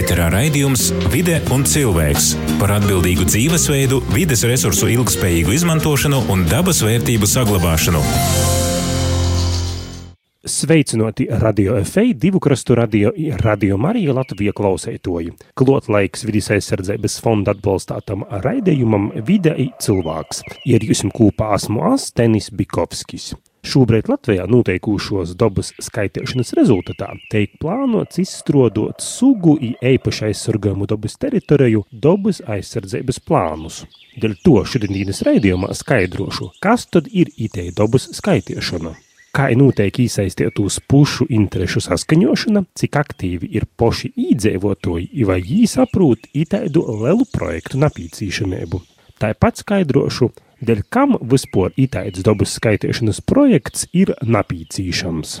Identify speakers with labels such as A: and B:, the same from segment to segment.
A: Ēterā raidījums Vide un cilvēks par atbildīgu dzīvesveidu, vides resursu ilgspējīgu izmantošanu un dabas vērtību saglabāšanu.
B: Sveicināti radio FEI, divu krastu radio, radio Marija Latvija klausētoji. Klot laiks vidis aizsardzības fonda atbalstātam raidījumam Vide i cilvēks. Ir jūs kopā esmu Astenis Bikovskis. Šobrīd Latvijā noteikušos dabas skaitēšanas rezultatā tiek plānots izstrādāt sugu un īpaši aizsargājumu dabas teritoriju dabas aizsardzības plānus. Dēļ to šodienas raidījumā skaidrošu, kas tad ir itēja dabas skaitēšana. Kā notiek iesaistītos pušu interešu saskaņošana, cik aktīvi ir poši īdzīvotāji, vai viņi saprot itaidu lielu projektu napīcīšanību. Tāpat skaidrošu, dēļ kam vispār itaids dabas skaitīšanas projekts ir napīcīšams.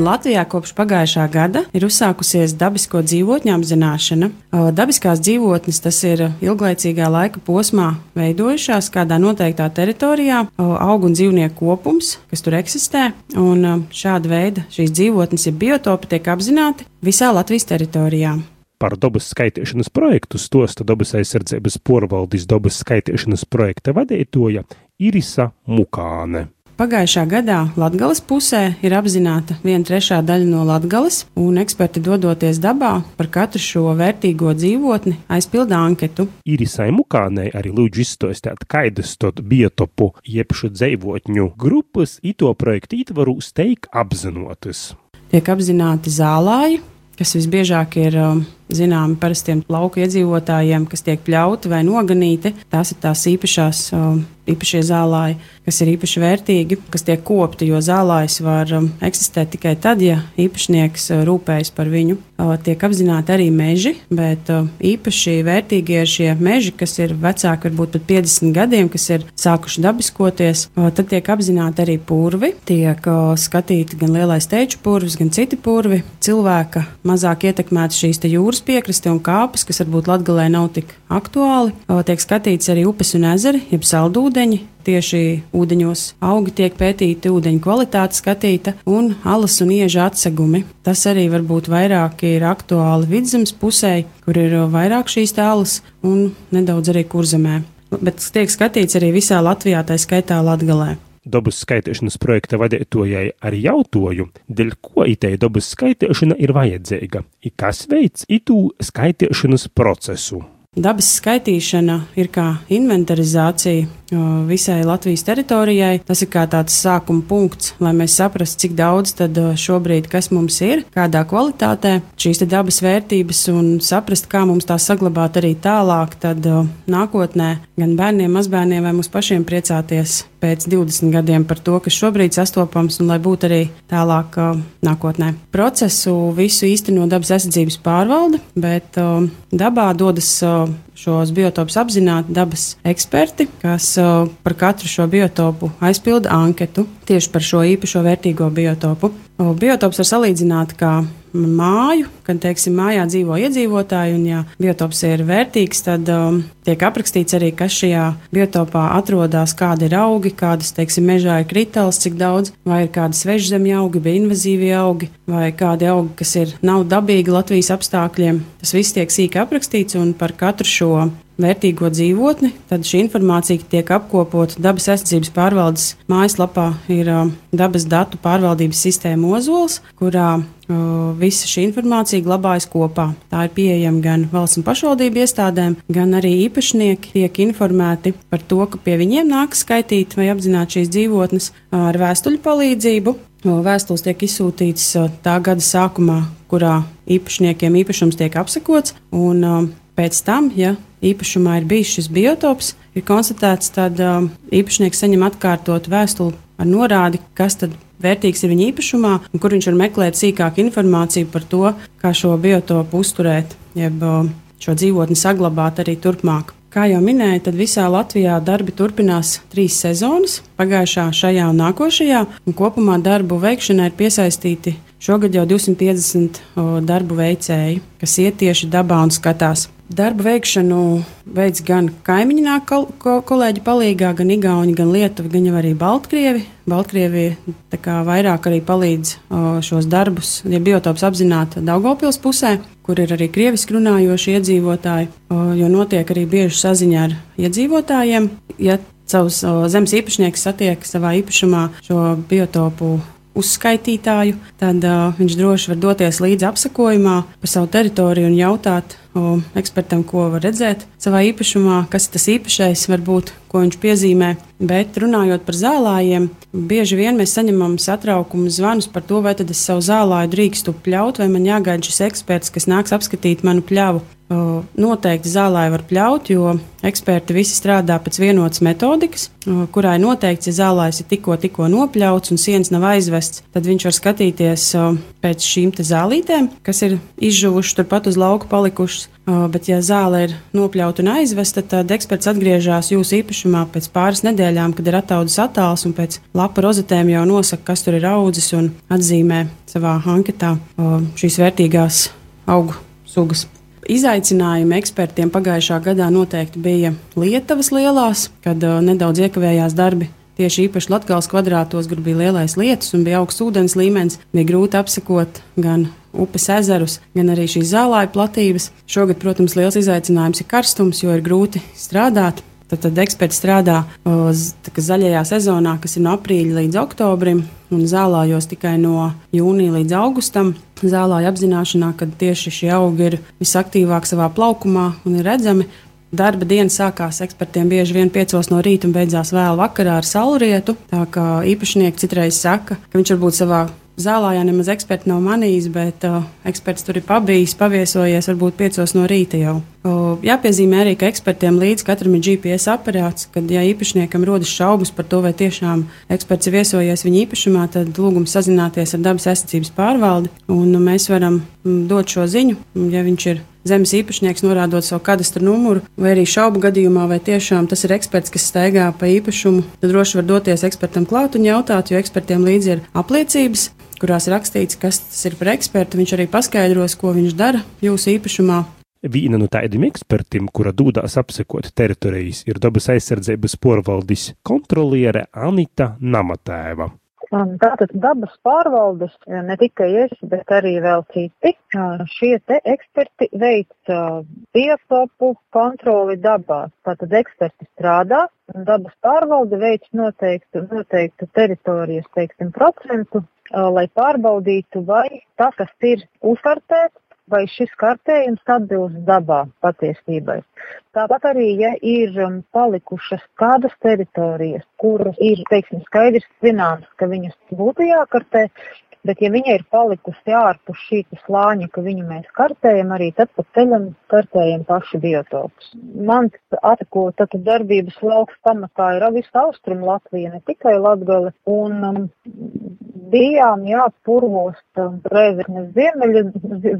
C: Latvijā kopš pagājušā gada ir uzsākusies dabisko dzīvotņu apzināšana. Dabiskās dzīvotnes tas ir ilglaicīgā laika posmā veidojušās kādā noteiktā teritorijā, augu un dzīvnieku kopums, kas tur eksistē. Un šāda veida šīs dzīvotnes, ja biotopi, tiek apzināti visā Latvijas teritorijā
B: par dabas skaitīšanas projektu stosta dabas aizsardzības porvaldis dabas skaitīšanas projekta vadītoja Irisa Mukāne.
C: Pagājušā gadā Latvijas pusē ir apzināta viena trešā daļa no Latvijas, un eksperti dodoties dabā par katru šo vērtīgo dzīvotni aizpilda anketu.
B: Irisai Mukānei arī lūdzu izstāstīt, kādas tad biotopu iepšu dzīvotņu grupas ito projektu ietvaru steig apzinotas.
C: Tiek apzināti zālāji, kas visbiežāk ir um, zināmi parastiem lauku iedzīvotājiem, kas tiek pļauti vai noganīti. Tās ir tās īpašās um, īpašie zālāji, kas ir īpaši vērtīgi, kas tiek kopti, jo zālājs var um, eksistēt tikai tad, ja īpašnieks uh, rūpējas par viņu. Uh, tiek apzināti arī meži, bet uh, īpaši vērtīgi ir šie meži, kas ir vecāki, varbūt pat 50 gadiem, kas ir sākuši dabiskoties. Tad tiek apzināti arī purvi, tiek skatīti gan lielais teču purvs, gan citi purvi. Cilvēka mazāk ietekmēta šīs jūras piekraste un kāpes, kas varbūt latgalē nav tik aktuāli. Tiek skatīts arī upes un ezeri, jeb saldūdeni ūdeņi. Tieši ūdeņos augi tiek pētīti, ūdeņu kvalitāte skatīta un alas un ieža atsegumi. Tas arī varbūt vairāk ir aktuāli vidzemes pusē, kur ir vairāk šīs tālas un nedaudz arī kurzemē. Bet tiek skatīts arī visā Latvijā, tā skaitā Latgalē
B: dabas skaitīšanas projekta vadītājai arī jautāju, dēļ ko itēja dabas skaitīšana ir vajadzīga, i kas veids itū skaitīšanas procesu.
C: Dabas skaitīšana ir kā inventarizācija visai Latvijas teritorijai. Tas ir kā tāds sākuma punkts, lai mēs saprastu, cik daudz tad šobrīd kas mums ir, kādā kvalitātē šīs dabas vērtības un saprast, kā mums tās saglabāt arī tālāk, tad nākotnē gan bērniem, mazbērniem vai mums pašiem priecāties pēc 20 gadiem par to, kas šobrīd sastopams un lai būtu arī tālāk uh, nākotnē. Procesu visu īsteno dabas aizsardzības pārvalde, bet uh, dabā dodas uh, šos biotopus apzināti dabas eksperti, kas par katru šo biotopu aizpilda anketu tieši par šo īpašo vērtīgo biotopu. Biotops var salīdzināt kā māju, kad teiksim, mājā dzīvo iedzīvotāji, un ja biotops ir vērtīgs, tad um, tiek aprakstīts arī, kas šajā biotopā atrodas, kādi ir augi, kādas, teiksim, mežā ir kritāls, cik daudz, vai ir kādi svežzemju augi, vai invazīvi augi, vai kādi augi, kas ir nav dabīgi Latvijas apstākļiem. Tas viss tiek sīki aprakstīts, un par katru šo vērtīgo dzīvotni, tad šī informācija tiek apkopota dabas aizsardzības pārvaldes mājaslapā. Ir uh, dabas datu pārvaldības sistēma Ozols, kurā uh, visa šī informācija glabājas kopā. Tā ir pieejama gan valsts un pašvaldību iestādēm, gan arī īpašnieki tiek informēti par to, ka pie viņiem nākas skaitīt vai apzināt šīs dzīvotnes uh, ar vēstuļu palīdzību. Vēstules tiek izsūtītas tā gada sākumā, kurā īpašniekiem īpašums tiek apsekots, un pēc tam, ja īpašumā ir bijis šis biotops, ir konstatēts, tad um, īpašnieks saņem atkārtot vēstuli ar norādi, kas tad vērtīgs ir viņa īpašumā, un kur viņš var meklēt sīkāku informāciju par to, kā šo biotopu uzturēt, jeb um, šo dzīvotni saglabāt arī turpmāk. Kā jau minēju, tad visā Latvijā darbi turpinās trīs sezonas - pagājušā, šajā un nākošajā, un kopumā darbu veikšanai ir piesaistīti šogad jau 250 o, darbu veicēji, kas iet tieši dabā un skatās. Darbu veikšanu veids gan kaimiņā kol kolēģi palīgā, gan Igauni, gan Lietuvi, gan jau arī Baltkrievi. Baltkrievi vairāk arī palīdz o, šos darbus, ja biotops apzināti Daugopils pusē kur ir arī krieviski runājoši iedzīvotāji, jo notiek arī bieži saziņa ar iedzīvotājiem. Ja savus zemes īpašnieks satiek savā īpašumā šo biotopu uzskaitītāju, tad uh, viņš droši var doties līdzi apsakojumā pa savu teritoriju un jautāt uh, ekspertam, ko var redzēt savā īpašumā, kas tas īpašais var būt, ko viņš piezīmē. Bet runājot par zālājiem, bieži vien mēs saņemam satraukumu zvanus par to, vai tad es savu zālāju drīkstu pļaut, vai man jāgaida šis eksperts, kas nāks apskatīt manu pļavu. Noteikti zālē var pļaut, jo eksperti visi strādā pēc vienotas metodikas, kurai noteikts, ja zālājs ir tikko, tikko nopļauts un sienas nav aizvests, tad viņš var skatīties pēc šīm zālītēm, kas ir izžuvušas turpat uz lauka palikušas. Bet, ja zāle ir nopļauta un aizvesta, tad eksperts atgriežas jūsu īpašumā pēc pāris nedēļām, kad ir attaudzis attāls un pēc lapa rozetēm jau nosaka, kas tur ir audzis un atzīmē savā anketā šīs vērtīgās augu sugas. Izaicinājumi ekspertiem pagājušā gadā noteikti bija Lietuvas lielās, kad uh, nedaudz iekavējās darbi. Tieši īpaši Latvijas kvadrātos, kur bija lielais lietus un bija augsts ūdens līmenis, bija grūti apsekot gan upes ezerus, gan arī šīs zālāju platības. Šogad, protams, liels izaicinājums ir karstums, jo ir grūti strādāt. Tad, eksperti strādā zaļajā sezonā, kas ir no aprīļa līdz oktobrim, un zālājos tikai no jūnija līdz augustam. Zālāja apzināšanā, ka tieši šie augi ir visaktīvāk savā plaukumā un ir redzami. Darba diena sākās ekspertiem bieži vien 5 no rīta un beidzās vēl vakarā ar saulrietu. Tā kā īpašnieki citreiz saka, ka viņš varbūt savā Zālājā nemaz eksperti nav manījis, bet uh, eksperts tur ir pabijis, paviesojies varbūt 5 no rīta jau. Jāpiezīmē arī, ka ekspertiem līdz katram ir GPS aparāts, kad ja īpašniekam rodas šaubas par to, vai tiešām eksperts ir viesojies viņa īpašumā, tad lūgums sazināties ar dabas aizsardzības pārvaldi, un mēs varam dot šo ziņu, ja viņš ir zemes īpašnieks norādot savu kadastra numuru, vai arī šaubu gadījumā, vai tiešām tas ir eksperts, kas staigā pa īpašumu, tad droši var doties ekspertam klāt un jautāt, jo ekspertiem līdzi ir apliecības kurās rakstīts, kas tas ir par ekspertu. Viņš arī paskaidros, ko viņš dara jūsu īpašumā.
B: Viena no tādiem ekspertiem, kura dūdās apsekot teritorijas, ir dabas aizsardzības porvaldis kontroliere Anita Namatēva.
D: Tātad dabas pārvaldes, ne tikai es, bet arī vēl citi, šie te eksperti veic biotopu kontroli dabā. Tātad eksperti strādā, dabas pārvalde veic noteiktu, noteiktu teritorijas, teiksim, procentu lai pārbaudītu, vai tas, kas ir uzkartēts, vai šis kartējums atbilst dabā patiesībai. Tāpat arī, ja ir um, palikušas kādas teritorijas, kuras ir, teiksim, skaidrs zināms, ka viņas būtu jākartē, Bet, ja viņa ir palikusi ārpus šī slāņa, ka viņu mēs kartējam, arī tad pa ceļam kartējam paši biotopus. Mans atakota darbības lauks pamatā ir visa austrum Latvija, ne tikai Latgale. Un um, bijām, jā, purvos um, Rēzeknes ziemeļi,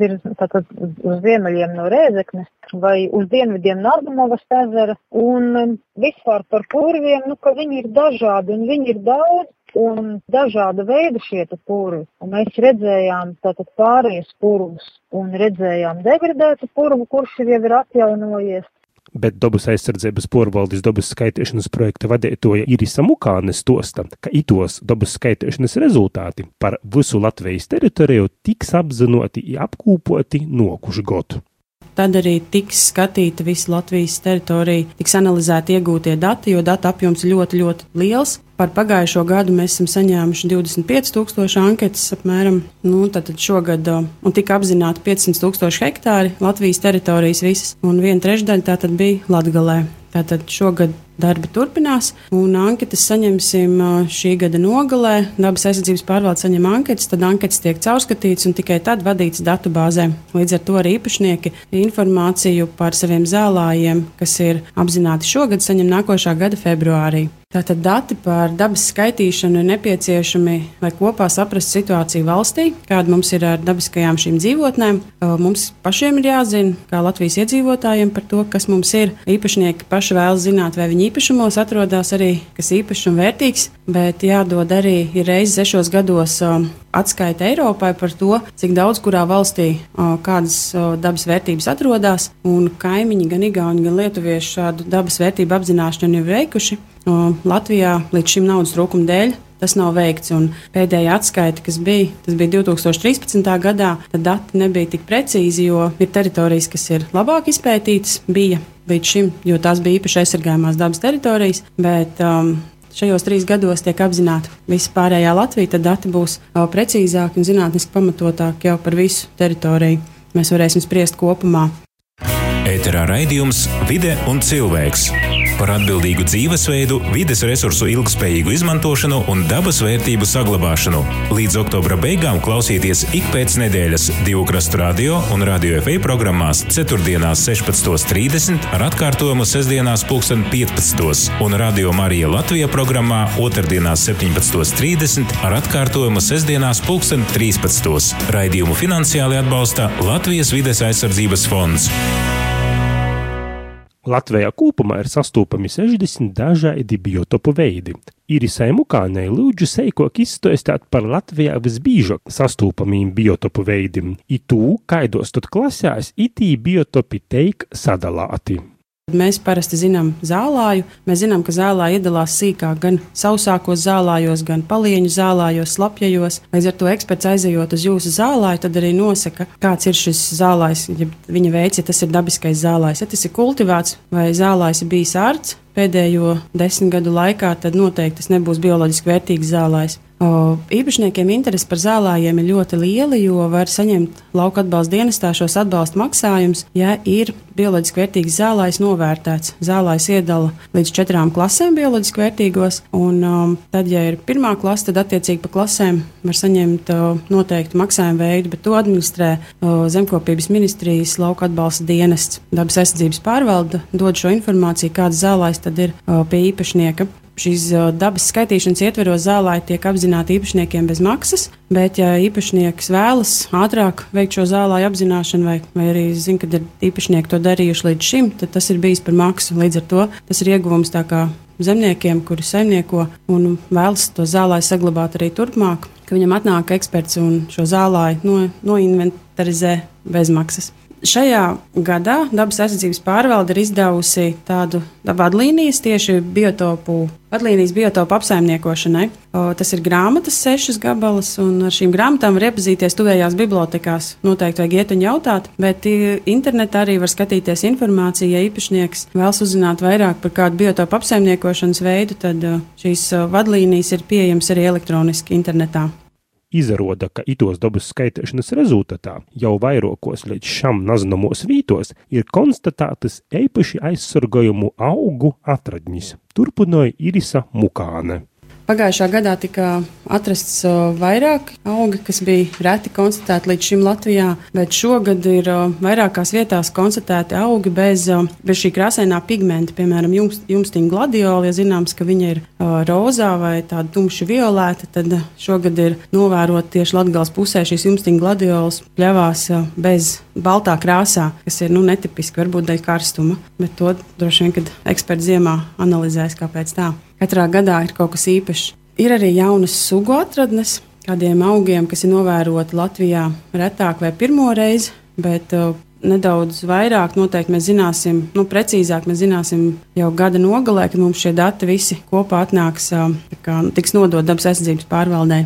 D: virz, tātad uz ziemeļiem no Rēzeknes vai uz dienvidiem Nardumovas ezera. Un um, vispār par purviem, nu, ka viņi ir dažādi un viņi ir daudz un dažāda veida šie purvi. Un mēs redzējām tātad pārējais purvus un redzējām degradētu purvu, kurš jau ir atjaunojies.
B: Bet dabas aizsardzības porvaldes dabas skaitīšanas projekta vadītoja Irisa Mukāne stosta, ka itos dabas skaitīšanas rezultāti par visu Latvijas teritoriju tiks apzinoti un apkūpoti nokušu godu.
C: Tad arī tiks skatīta visa Latvijas teritorija, tiks analizēti iegūtie dati, jo datu apjoms ļoti, ļoti liels. Par pagājušo gadu mēs esam saņēmuši 25,000 anketas apmēram. Nu, šogad un tika apzināti 500,000 hektāri Latvijas teritorijas visas, un viena trešdaļa tā tad bija Latgalē. Tātad šogad darbi turpinās, un anketas saņemsim šī gada nogalē. Dabas aizsardzības pārvalde saņem anketas, tad anketas tiek caurskatītas un tikai tad vadītas datubāzē. Līdz ar to arī īpašnieki informāciju par saviem zālājiem, kas ir apzināti šogad, saņem nākošā gada februārī. Tātad dati par dabas skaitīšanu ir nepieciešami, lai kopā saprastu situāciju valstī, kāda mums ir ar dabiskajām šīm dzīvotnēm. Mums pašiem ir jāzina, kā Latvijas iedzīvotājiem par to, kas mums ir. Īpašnieki paši vēlas zināt, vai viņu īpašumos atrodas arī kas īpašs un vērtīgs, bet jādod arī reizes sešos gados atskaita Eiropai par to, cik daudz kurā valstī kādas dabas vērtības atrodas. Kaimiņi, gan Igauni, gan Lietuvieši šādu dabas vērtību apzināšanu ir veikuši. Latvijā līdz šim naudas trūkuma dēļ tas nav veikts. Un pēdējā atskaita, kas bija, tas bija 2013. gadā, tad dati nebija tik precīzi, jo ir teritorijas, kas ir labāk izpētītas, bija līdz šim, jo tās bija īpaši aizsargājumās dabas teritorijas. Bet, um, Šajos trīs gados tiek apzināta visa pārējā Latvija, tad dati būs precīzāki un zinātniski pamatotāki jau par visu teritoriju. Mēs varēsim spriest kopumā.
A: Ēterā raidījums Vide un cilvēks par atbildīgu dzīvesveidu, vides resursu ilgspējīgu izmantošanu un dabas vērtību saglabāšanu. Līdz oktobra beigām klausieties ik pēc nedēļas divu krastu radio un radio FE programmās 4. 16.30 ar atkārtojumu sestdienās 15. un radio Marija Latvija programmā 2. 17.30 ar atkārtojumu sestdienās 13. Raidījumu finansiāli atbalsta Latvijas vides aizsardzības fonds.
B: Latvijā kopumā ir sastopami 60 dažādi biotopu veidi. Irisai Mukānei lūdzu seikok izstāstīt par Latvijā visbiežāk sastopamiem biotopu veidiem, it tū, kaidos tad klasēs itī biotopi teik sadalāti.
C: Mēs parasti zinām zālāju. Mēs zinām, ka zālāja iedalās sīkāk gan sausākos zālājos, gan palieņu zālājos, slapjajos. Līdz ar to eksperts aizejot uz jūsu zālāju, tad arī nosaka, kāds ir šis zālājs, ja viņa veids, ja tas ir dabiskais zālājs, ja tas ir kultivēts vai zālājs ir bijis ārts. Pēdējo desmit gadu laikā tad noteikti tas nebūs bioloģiski vērtīgs zālājs. O, īpašniekiem interese par zālājiem ir ļoti liela, jo var saņemt lauka atbalsta dienestā šos atbalsta maksājumus, ja ir bioloģiski vērtīgs zālājs novērtēts. Zālājs iedala līdz četrām klasēm bioloģiski vērtīgos, un um, tad, ja ir pirmā klase, tad attiecīgi pa klasēm var saņemt uh, noteiktu maksājumu veidu, bet to administrē uh, Zemkopības ministrijas lauka atbalsta dienests. Dabas aizsardzības pārvalde dod šo informāciju, kāds zālājs tad ir uh, pie īpašnieka šīs dabas skaitīšanas ietveros zālē tiek apzināti īpašniekiem bez maksas, bet, ja īpašnieks vēlas ātrāk veikt šo zālāju apzināšanu, vai, vai arī zina, ka ir īpašnieki to darījuši līdz šim, tad tas ir bijis par maksu. Līdz ar to tas ir ieguvums zemniekiem, kuri saimnieko un vēlas to zālāju saglabāt arī turpmāk, ka viņam atnāk eksperts un šo zālāju no, noinventarizē bez maksas. Šajā gadā dabas aizsardzības pārvalde ir izdevusi tādu vadlīnijas tieši biotopu, vadlīnijas biotopu apsaimniekošanai. Tas ir grāmatas, sešas gabalas, un ar šīm grāmatām var iepazīties tuvējās bibliotekās. Noteikti vajag iet un jautāt, bet internetā arī var skatīties informāciju. Ja īpašnieks vēlas uzzināt vairāk par kādu biotopu apsaimniekošanas veidu, tad šīs vadlīnijas ir pieejamas arī elektroniski internetā.
B: Izrāda, ka itos dabas skaitīšanas rezultātā jau vairākos līdz šam nazināmos vītos ir konstatētas īpaši aizsargājumu augu atradņas, turpināja Irisa Mukāne.
C: Pagājušā gadā tika atrasts vairāk augi, kas bija reti konstatēti līdz šim Latvijā, bet šogad ir vairākās vietās konstatēti augi bez, bez šī krāsainā pigmenta, piemēram, jums, jumstiņa gladiola. Ja zināms, ka viņa ir rozā vai tāda tumši violēta, tad šogad ir novērot tieši Latgales pusē šīs jumstiņa gladiolas pļavās bez baltā krāsā, kas ir nu, netipiski, varbūt dēļ karstuma, bet to droši vien, kad eksperti ziemā analizēs, kāpēc tā. Katrā gadā ir kaut kas īpašs. Ir arī jaunas sugu atradnes, kādiem augiem, kas ir novēroti Latvijā retāk vai pirmo reizi, bet uh, nedaudz vairāk noteikti mēs zināsim, nu, precīzāk mēs zināsim jau gada nogalē, kad mums šie dati visi kopā atnāks, uh, kā, tiks nodot dabas aizsardzības pārvaldē.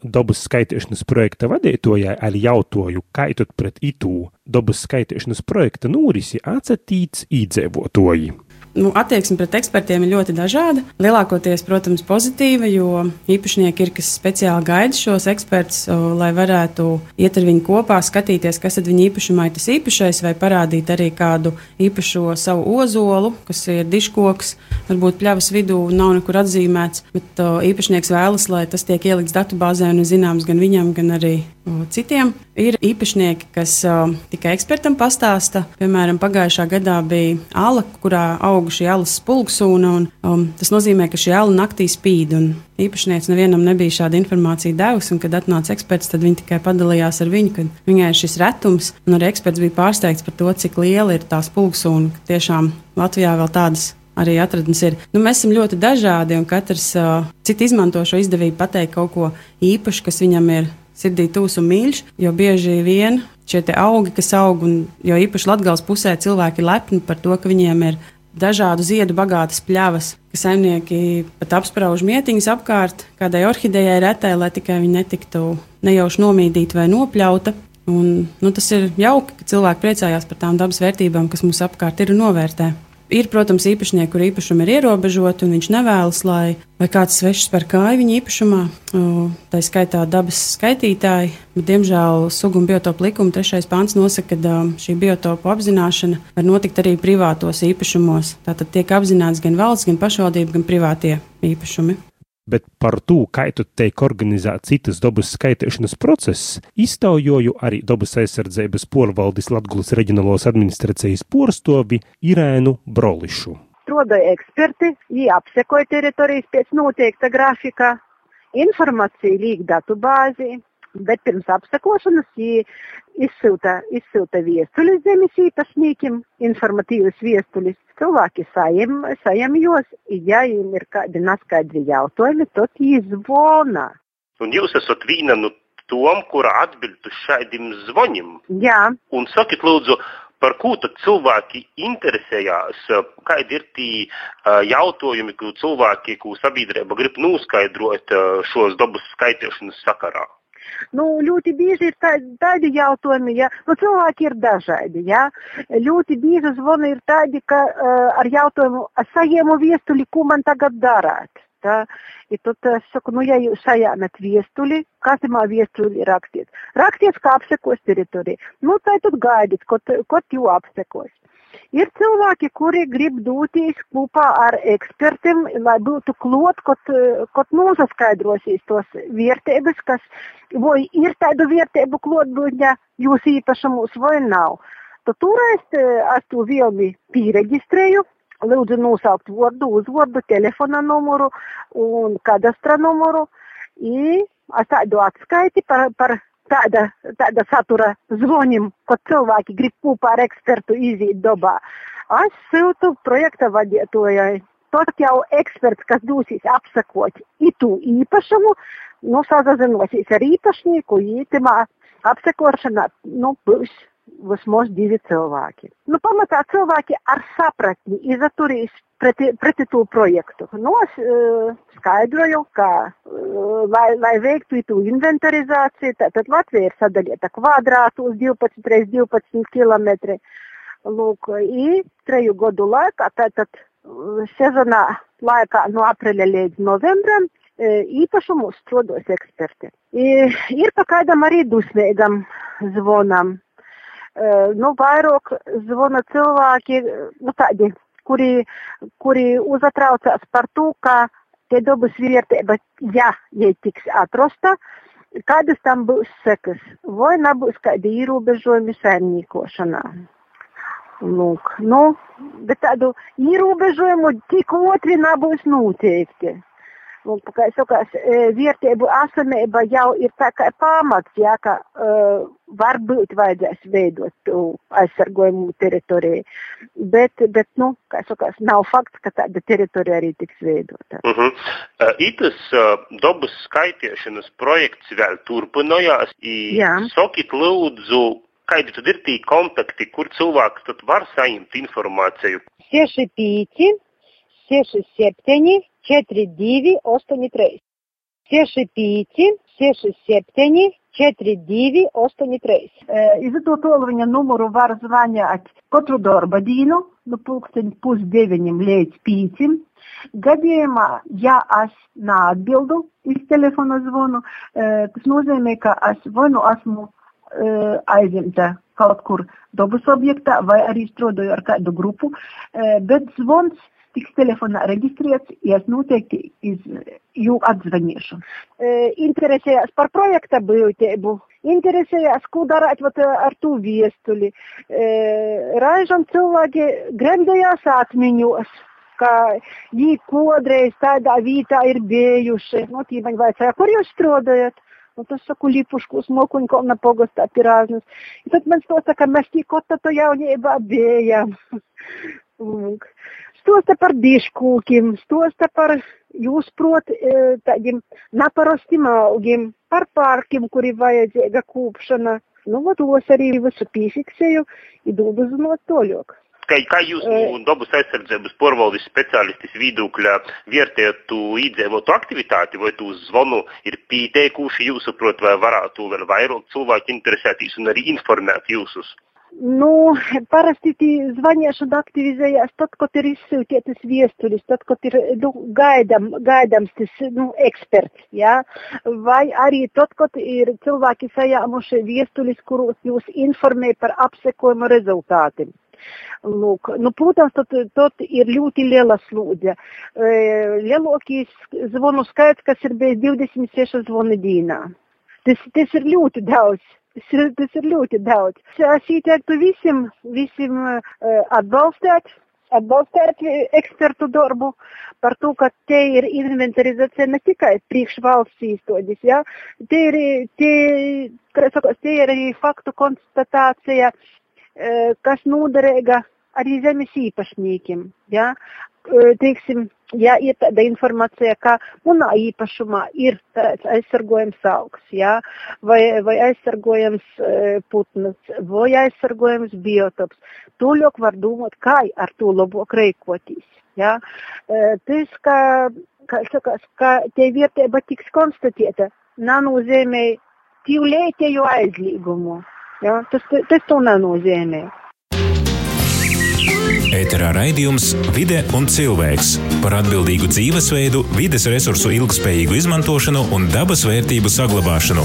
B: Dabas skaitīšanas projekta vadītājai arī jautāju, kā iet pret itū dabas skaitīšanas projekta norisi atsatīts īdzīvotāji.
C: Nu, attieksme pret ekspertiem ir ļoti dažāda. Lielākoties, protams, pozitīva, jo īpašnieki ir, kas speciāli gaida šos ekspertus, lai varētu iet ar viņu kopā, skatīties, kas tad viņa īpašumā ir tas īpašais, vai parādīt arī kādu īpašo savu ozolu, kas ir diškoks, varbūt pļavas vidū nav nekur atzīmēts, bet īpašnieks vēlas, lai tas tiek ielikts datubāzē un ir zināms gan viņam, gan arī citiem. Ir īpašnieki, kas tikai ekspertam pastāsta. Piemēram, pagājušā gadā bija ala, kurā auga šī alas spulgsūna, un um, tas nozīmē, ka šī ala naktī spīd. Īpašnieks nevienam nebija šāda informācija devusi, un kad atnāca eksperts, tad viņi tikai padalījās ar viņu, ka viņai ir šis retums, arī eksperts bija pārsteigts par to, cik liela ir tā spulgsūna. Tiešām Latvijā vēl tādas arī atradnes ir. Nu, mēs esam ļoti dažādi, un katrs uh, cits izmanto šo izdevību pateikt kaut ko īpašu, kas viņam ir sirdī tūs un mīļš, jo bieži vien šie augi, kas aug, un jo īpaši Latgales pusē cilvēki ir lepni par to, ka viņiem ir dažādu ziedu bagātas pļavas, ka saimnieki pat apsprauž mietiņas apkārt kādai orhidejai retai, lai tikai viņi netiktu nejauši nomīdīti vai nopļauta. Un, nu, tas ir jauki, ka cilvēki priecājās par tām dabas vērtībām, kas mums apkārt ir un novērtē. Ir, protams, īpašnieki, kur īpašumi ir ierobežoti, un viņš nevēlas, lai kāds svešs par kāju viņa īpašumā, tā skaitā dabas skaitītāji. Bet, diemžēl sugu un biotopu likuma trešais pāns nosaka, ka šī biotopu apzināšana var notikt arī privātos īpašumos. Tātad tiek apzināts gan valsts, gan pašvaldība, gan privātie īpašumi
B: bet par to, kā tu teik organizēt citas dabas skaitīšanas procesus, iztaujoju arī dabas aizsardzības porvaldes Latgulas reģionālos administrācijas porstovi Irēnu Brolišu.
E: Strādāja eksperti, viņi apsekoja teritorijas pēc noteikta grafika, informācija līk datu bāzī, bet pirms apsakošanas viņi izsūta, izsūta viestuļus zemes īpašniekiem, informatīvas viestuļus. Cilvēki sajem, sajamjos, ja viņiem ir kādi neskaidri jautājumi, tad viņi zvona.
F: Un jūs esat viena no tom, kura atbild uz šādiem zvaniem.
E: Jā.
F: Un sakiet, lūdzu, par ko tad cilvēki interesējās, kādi ir tie jautājumi, ko cilvēki, ko sabiedrība grib noskaidrot šos dabas skaitīšanas sakarā?
E: Nu, ļoti bieži ir tādi, tādi jautājumi, ja nu, cilvēki ir dažādi. Ja? Ļoti bieži zvani ir tādi, ka uh, ar jautājumu, es saņēmu viestuli, ko man tagad darāt. Tā, ja tad es saku, nu, ja jūs sajāmat viestuli, kas ir viestuli rakstīts? Rakstīts, kā apsekos teritoriju. Nu, tā tad gaidiet, ko, ko jūs apsekos. Ir cilvēki, kuri grib doties kopā ar ekspertiem, lai būtu klot, kaut, kaut nosaskaidrosīs tos vērtības, kas, vai ir tādu vērtību klotbūtņa jūs īpašumus vai nav. Tad toreiz es to vielmi pieregistrēju, lūdzu nosaukt vārdu, uzvārdu, telefona numuru un kadastra numuru. I es tādu atskaiti par, par tāda, tāda satura zvonim, kad cilvēki grib kopā ar ekspertu iziet dabā. Es sūtu projekta vadītājai. Tad jau eksperts, kas dūsīs apsakot itu īpašumu, nu, sazazinosies ar īpašnieku, ītimā apsakošanā, nu, būs vismaz divi cilvēki. Nu, pamatā cilvēki ar sapratni izturīs preti, preti to projektu. Nu, es uh, skaidroju, ka, uh, lai, lai veiktu to inventarizāciju, tad Latvija ir sadalīta kvadrātos 12 x 12 km. Lūk, i treju gadu laikā, tātad sezonā laikā no aprīļa līdz novembrim īpašumu strodos eksperti. I, ir pa kādam arī dusmīgam zvanam. Nu, vairāk zvana cilvēki, nu, tādi kuri, kuri uzatraucās par to, ka te dabas vērtība, ja jai tiks atrasta, kādas tam būs sekas, vai nebūs kādi ierobežojumi saimniekošanā. Lūk, nu, bet tādu ierobežojumu tik otri nebūs noteikti. Un, kā es saku, vērtību esamība jau ir tā kā pamats, jā, ka uh, varbūt vajadzēs veidot aizsargojumu teritoriju. Bet, bet, nu, kā es saku, nav fakts, ka tāda teritorija arī tiks veidota.
F: Uh -huh. uh, Itas uh, dabas skaitiešanas projekts vēl turpinājās. Sakit, lūdzu, kādi tad ir tie kontakti, kur cilvēks tad var saņemt informāciju?
E: 65, 67, 4283. 65, 67, 4283. Izdo tolruņa numuru var zvanīt katru darba dienu no pulksteņa pusdeviņiem līdz pīcim. Gadījumā, ja es neatbildu iz telefona zvanu, tas nozīmē, ka es vai nu esmu aizimta kaut kur dabas objektā vai arī strādāju ar kādu grupu, bet zvons tiks telefonā reģistrēts, es noteikti iz jū atzvanīšu. E, interesējās par projekta būtību, interesējās, ko darāt vat, ar to viestuli. E, Raižam cilvēki gremdējās atmiņos ka viņi kodreiz tādā vietā ir bijuši. Nu, tīmaņi vaicāja, kur jūs strādājat? Nu, tas saku lipušku smokuņu na pogostā pirāžnas. I tad man stosta, ka mēs tikko to jaunībā bijām. Stosta par diškūkiem, stosta par jūs prot tādiem naparostim augiem, par parkiem, kuri vajadzīga kūpšana. Nu, vat, tos arī visu pīfiksēju, ir dūdu zinot toļok.
F: Kā, kā jūs no dabas aizsardzības porvaldes speciālistis vidūkļā vērtējat īdzīvotu aktivitāti, vai tu zvanu ir pieteikuši jūsuprot, vai varētu vēl vairāk cilvēki interesēties un arī informēt jūsus?
E: Nu, parasti zvanīšana aktivizējas tad, kad ir izsūtītas viestulis, tad, kad ir nu, gaidam, gaidams tas nu, eksperts, ja? vai arī tad, kad ir cilvēki sajāmuši viestulis, kuros jūs informē par apsekojumu rezultātiem. Lūk, nu, protams, tad, tad ir ļoti liela slūdze. Lielākais zvanu skaits, kas ir bijis 26 zvanu dienā. Tas, tas ir ļoti daudz. Tas ir, tas ir ļoti daudz. Es ieteiktu visiem, visiem uh, atbalstīt, atbalstīt ekspertu darbu par to, ka te ir inventarizācija ne tikai priekš valsts īstoģis, ja? te ir, te, saka, te ir arī faktu konstatācija, uh, kas noderīga arī zemes īpašniekiem. Ja? Teiksim, ja ir tāda informācija, ka manā īpašumā ir tāds aizsargojams augs, ja? vai, vai aizsargojams e, putns, vai aizsargojams biotops, tūļok var domāt, kā ar to labāk reikotīs. Ja? E, tas, ka, ka, sakās, ka tie vietība tiks konstatēta, nenozīmē tīvlētēju aizlīgumu. Ja? Tas, tas to nenozīmē.
A: Ēterā raidījums Vide un cilvēks par atbildīgu dzīvesveidu, vides resursu ilgspējīgu izmantošanu un dabas vērtību saglabāšanu.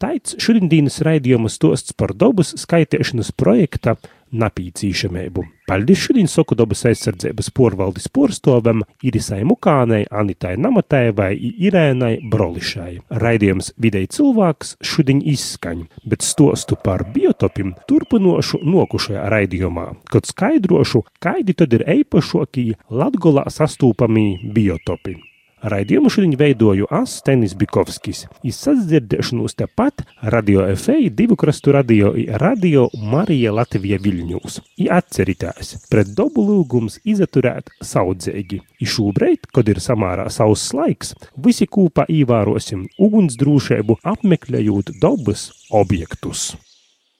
B: Taits šodienas raidījuma stosts par dabas skaitēšanas projekta napīcīšamību. Paldies šodien soku dabas aizsardzības porvaldes porstovam Irisai Mukānei, Anitai Namatēvai, Irēnai Brolišai. Raidījums videi cilvēks šodien izskaņ, bet stostu par biotopim turpinošu nokušajā raidījumā, kad skaidrošu, kādi tad ir eipašokie Latgolā sastūpamī biotopi. Raidījumu šodien veidoju es, Tenis Bikovskis. Izsadzirdēšanos tepat Radio FA, divu krastu radio, radio Marija Latvija Viļņūs. I atceritēs, pret dobu lūgums izaturēt saudzēgi. I šobrīd, kad ir samārā sauss laiks, visi kūpā īvērosim ugunsdrūšēbu apmeklējot dabas objektus.